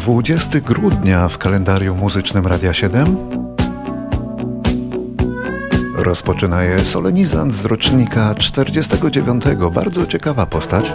20 grudnia w kalendarium muzycznym Radia 7 rozpoczyna je solenizant z rocznika 49. Bardzo ciekawa postać.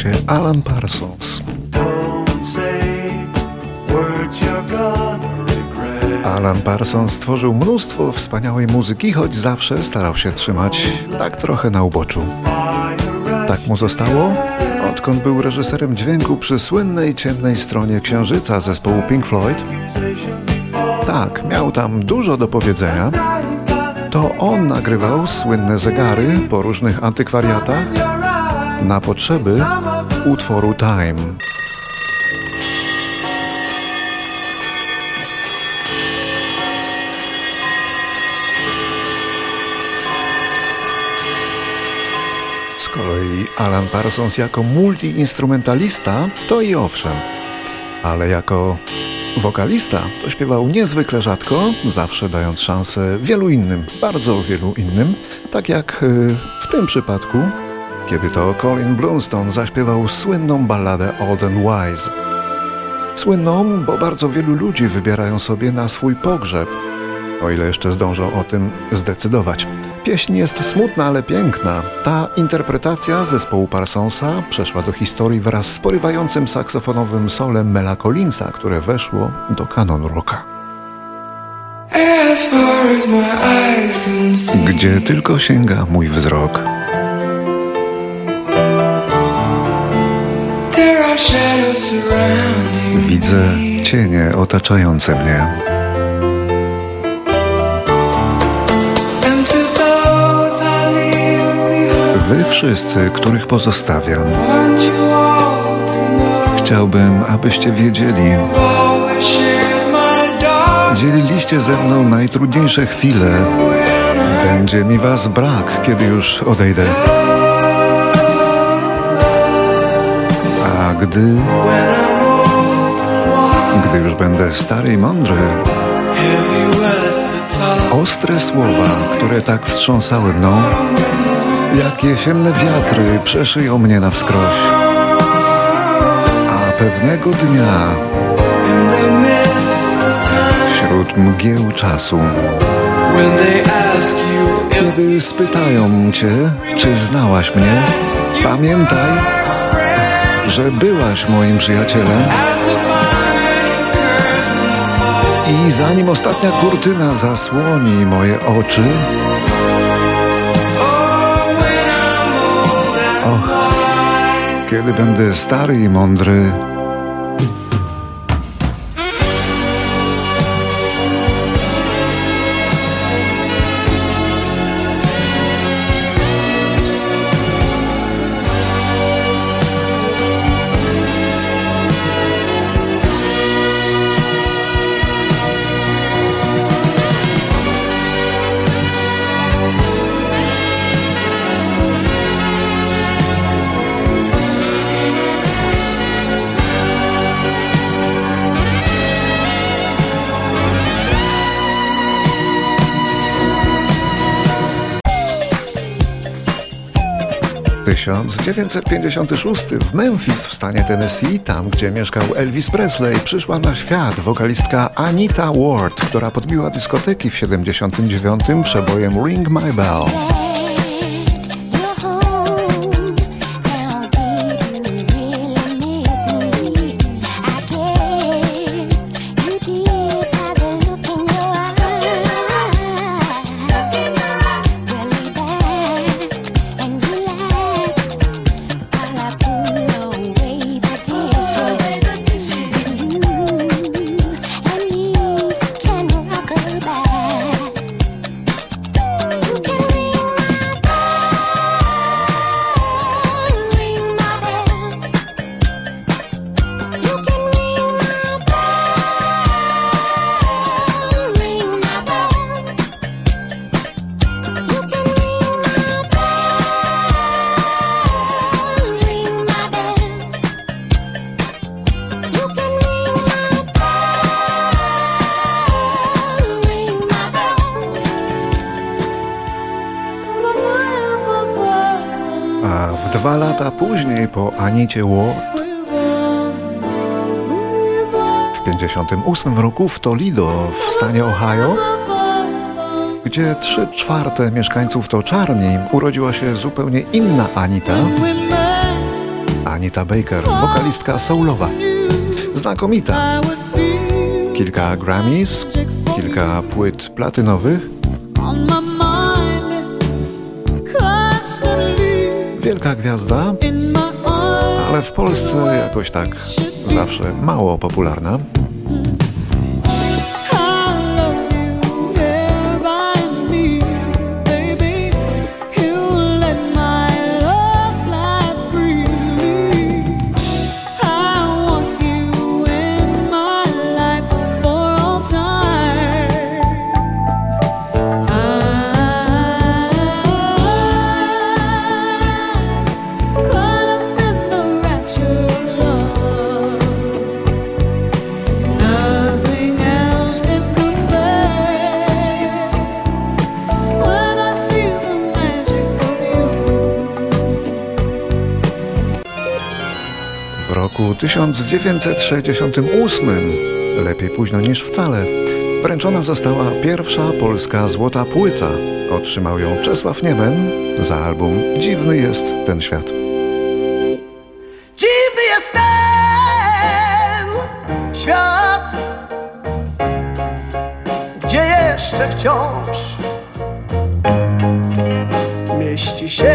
Się Alan Parsons. Alan Parsons stworzył mnóstwo wspaniałej muzyki, choć zawsze starał się trzymać tak trochę na uboczu. Tak mu zostało, odkąd był reżyserem dźwięku przy słynnej ciemnej stronie Księżyca zespołu Pink Floyd. Tak, miał tam dużo do powiedzenia. To on nagrywał słynne zegary po różnych antykwariatach na potrzeby utworu Time. Z kolei Alan Parsons jako multiinstrumentalista to i owszem, ale jako wokalista to śpiewał niezwykle rzadko, zawsze dając szansę wielu innym, bardzo wielu innym, tak jak y, w tym przypadku kiedy to Colin Blunstone zaśpiewał słynną balladę Old and Wise. Słynną, bo bardzo wielu ludzi wybierają sobie na swój pogrzeb, o ile jeszcze zdążą o tym zdecydować. Pieśń jest smutna, ale piękna. Ta interpretacja zespołu Parsonsa przeszła do historii wraz z porywającym saksofonowym solem Mela Collinsa, które weszło do kanonu rocka. Gdzie tylko sięga mój wzrok, Widzę cienie otaczające mnie. Wy wszyscy, których pozostawiam, chciałbym, abyście wiedzieli, dzieliliście ze mną najtrudniejsze chwile. Będzie mi was brak, kiedy już odejdę. Gdy gdy już będę stary i mądry. Ostre słowa, które tak wstrząsały mną jak jesienne wiatry przeszyją mnie na wskroś. A pewnego dnia wśród mgieł czasu kiedy spytają cię, czy znałaś mnie, pamiętaj, że byłaś moim przyjacielem. I zanim ostatnia kurtyna zasłoni moje oczy, och, kiedy będę stary i mądry, 1956 w Memphis w stanie Tennessee, tam gdzie mieszkał Elvis Presley, przyszła na świat wokalistka Anita Ward, która podbiła dyskoteki w 79 przebojem Ring My Bell. Dwa lata później po Anicie Ward w 1958 roku w Toledo w stanie Ohio, gdzie trzy czwarte mieszkańców to czarni, urodziła się zupełnie inna Anita. Anita Baker, wokalistka soulowa. Znakomita. Kilka Grammys, kilka płyt platynowych. Wielka gwiazda, ale w Polsce jakoś tak zawsze mało popularna. Roku 1968, lepiej późno niż wcale, wręczona została pierwsza polska złota płyta. Otrzymał ją Czesław Niemen za album Dziwny jest ten świat. Dziwny jest ten świat, gdzie jeszcze wciąż mieści się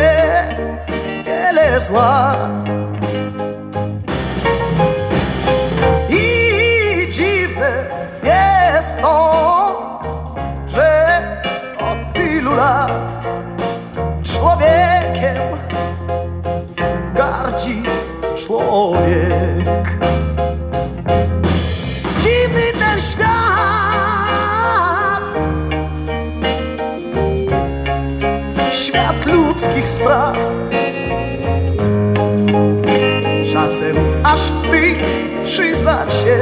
wiele zła. Świat ludzkich spraw. Czasem aż wstyd przyznać się.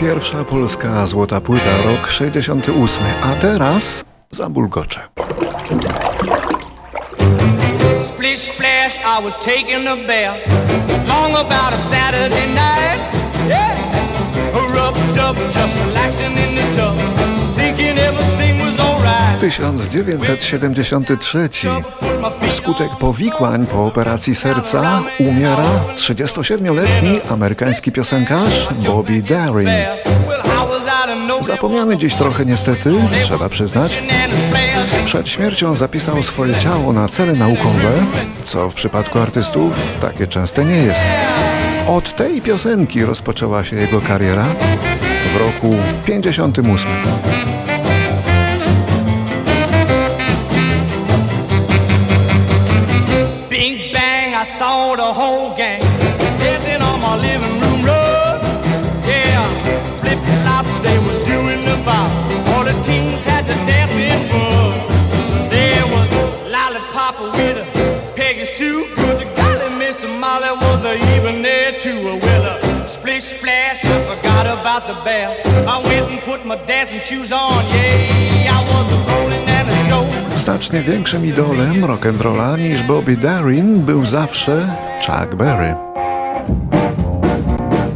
Pierwsza polska złota płyta, rok 68, a teraz zabulgocze. Splish splash, I was taking a bath. Long about a Saturday night. Yeah. Rubbed up, just relaxing in the tub Thinking everything was alright. 1973 Wskutek powikłań po operacji serca umiera 37-letni amerykański piosenkarz Bobby Darin. Zapomniany dziś trochę niestety, trzeba przyznać. Przed śmiercią zapisał swoje ciało na cele naukowe, co w przypadku artystów takie częste nie jest. Od tej piosenki rozpoczęła się jego kariera w roku 58. saw the whole about the bath. I went and put my dancing shoes on. Yeah, I was a rolling and a. Znacznie większym idolem rock'n'rolla niż Bobby Darin był zawsze Chuck Berry.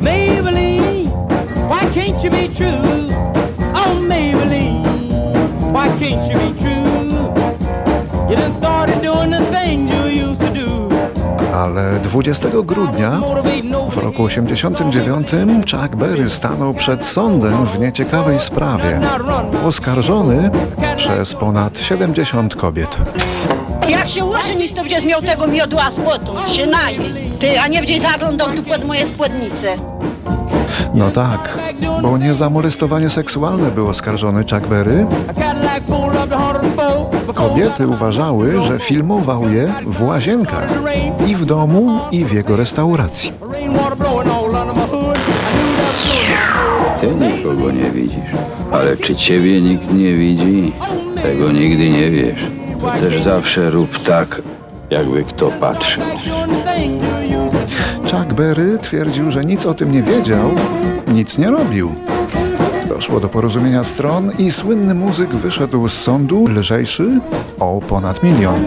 Maybelline, why can't you be true? Oh Maybelline, why can't you be true? You done started doing the things you. Ale 20 grudnia w roku 89 Chuck Berry stanął przed sądem w nieciekawej sprawie. Oskarżony przez ponad 70 kobiet. Jak się uczy, nic to gdzie miał tego miodła spodu, się najeść. Ty, a nie gdzieś zaglądał tu pod moje spódnice. No tak, bo nie za molestowanie seksualne był oskarżony Chuck Berry. Kobiety uważały, że filmował je w łazienkach i w domu, i w jego restauracji. Ty nikogo nie widzisz, ale czy ciebie nikt nie widzi, tego nigdy nie wiesz. Też zawsze rób tak, jakby kto patrzył. Chuck Berry twierdził, że nic o tym nie wiedział, nic nie robił. Doszło do porozumienia stron i słynny muzyk wyszedł z sądu lżejszy o ponad milion.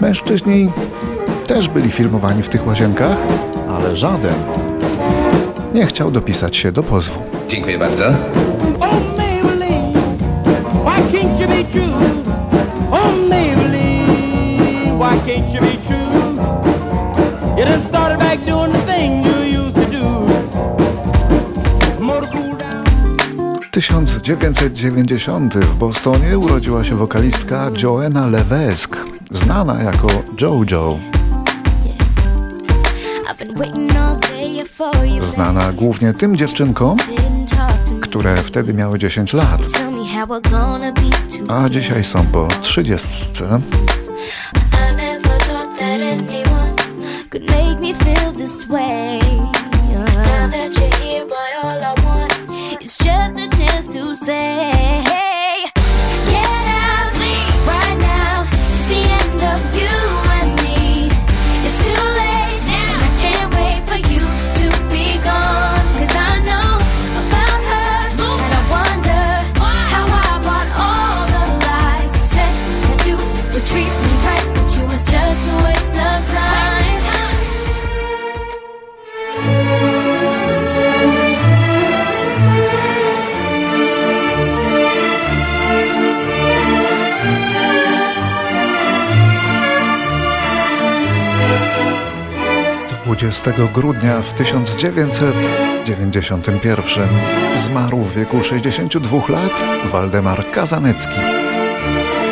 Mężczyźni też byli filmowani w tych łazienkach, ale żaden nie chciał dopisać się do pozwu. Dziękuję bardzo. Why can't 1990 w Bostonie urodziła się wokalistka Joanna Levesque, znana jako JoJo. Znana głównie tym dziewczynkom, które wtedy miały 10 lat, a dzisiaj są po 30. I never thought that anyone could make me feel this way. Now that you're here, boy, all I is just a chance to say, 20 grudnia w 1991 zmarł w wieku 62 lat Waldemar Kazanecki.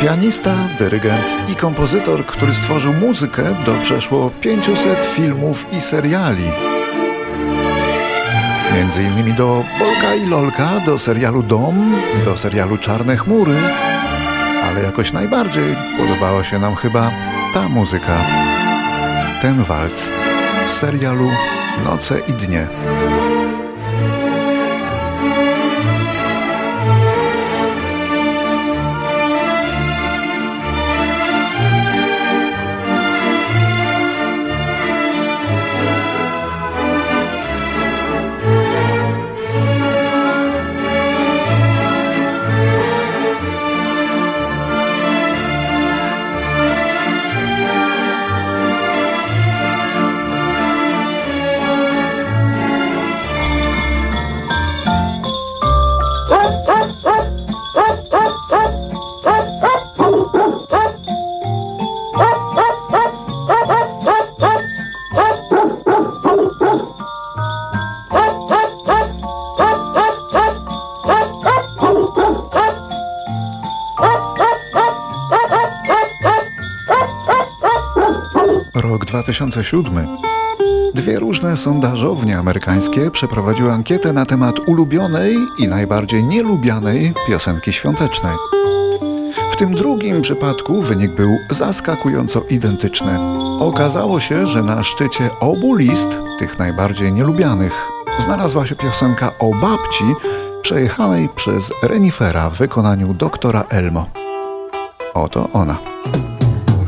Pianista, dyrygent i kompozytor, który stworzył muzykę do przeszło 500 filmów i seriali. Między innymi do Polka i Lolka, do serialu Dom, do serialu Czarne Chmury, ale jakoś najbardziej podobała się nam chyba ta muzyka, ten walc serialu Noce i Dnie. 2007. Dwie różne sondażownie amerykańskie przeprowadziły ankietę na temat ulubionej i najbardziej nielubianej piosenki świątecznej. W tym drugim przypadku wynik był zaskakująco identyczny. Okazało się, że na szczycie obu list, tych najbardziej nielubianych, znalazła się piosenka o babci przejechanej przez renifera w wykonaniu doktora Elmo. Oto ona.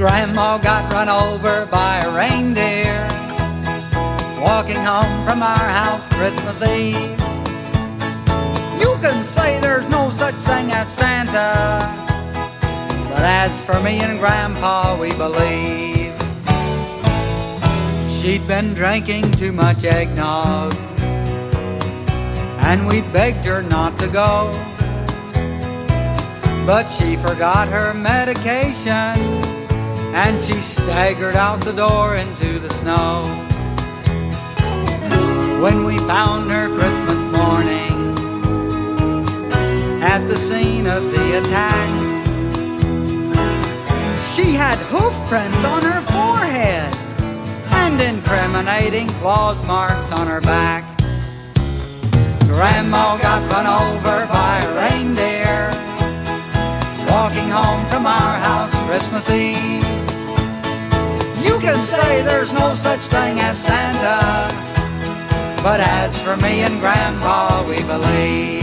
Grandma got run over by a reindeer walking home from our house Christmas Eve. You can say there's no such thing as Santa, but as for me and Grandpa, we believe she'd been drinking too much eggnog, and we begged her not to go. But she forgot her medication and she staggered out the door into the snow. When we found her Christmas morning at the scene of the attack, she had hoof prints on her forehead and incriminating claws marks on her back. Grandma got run over by a reindeer walking home from our house Christmas Eve. Can say there's no such thing as Santa, but as for me and Grandpa, we believe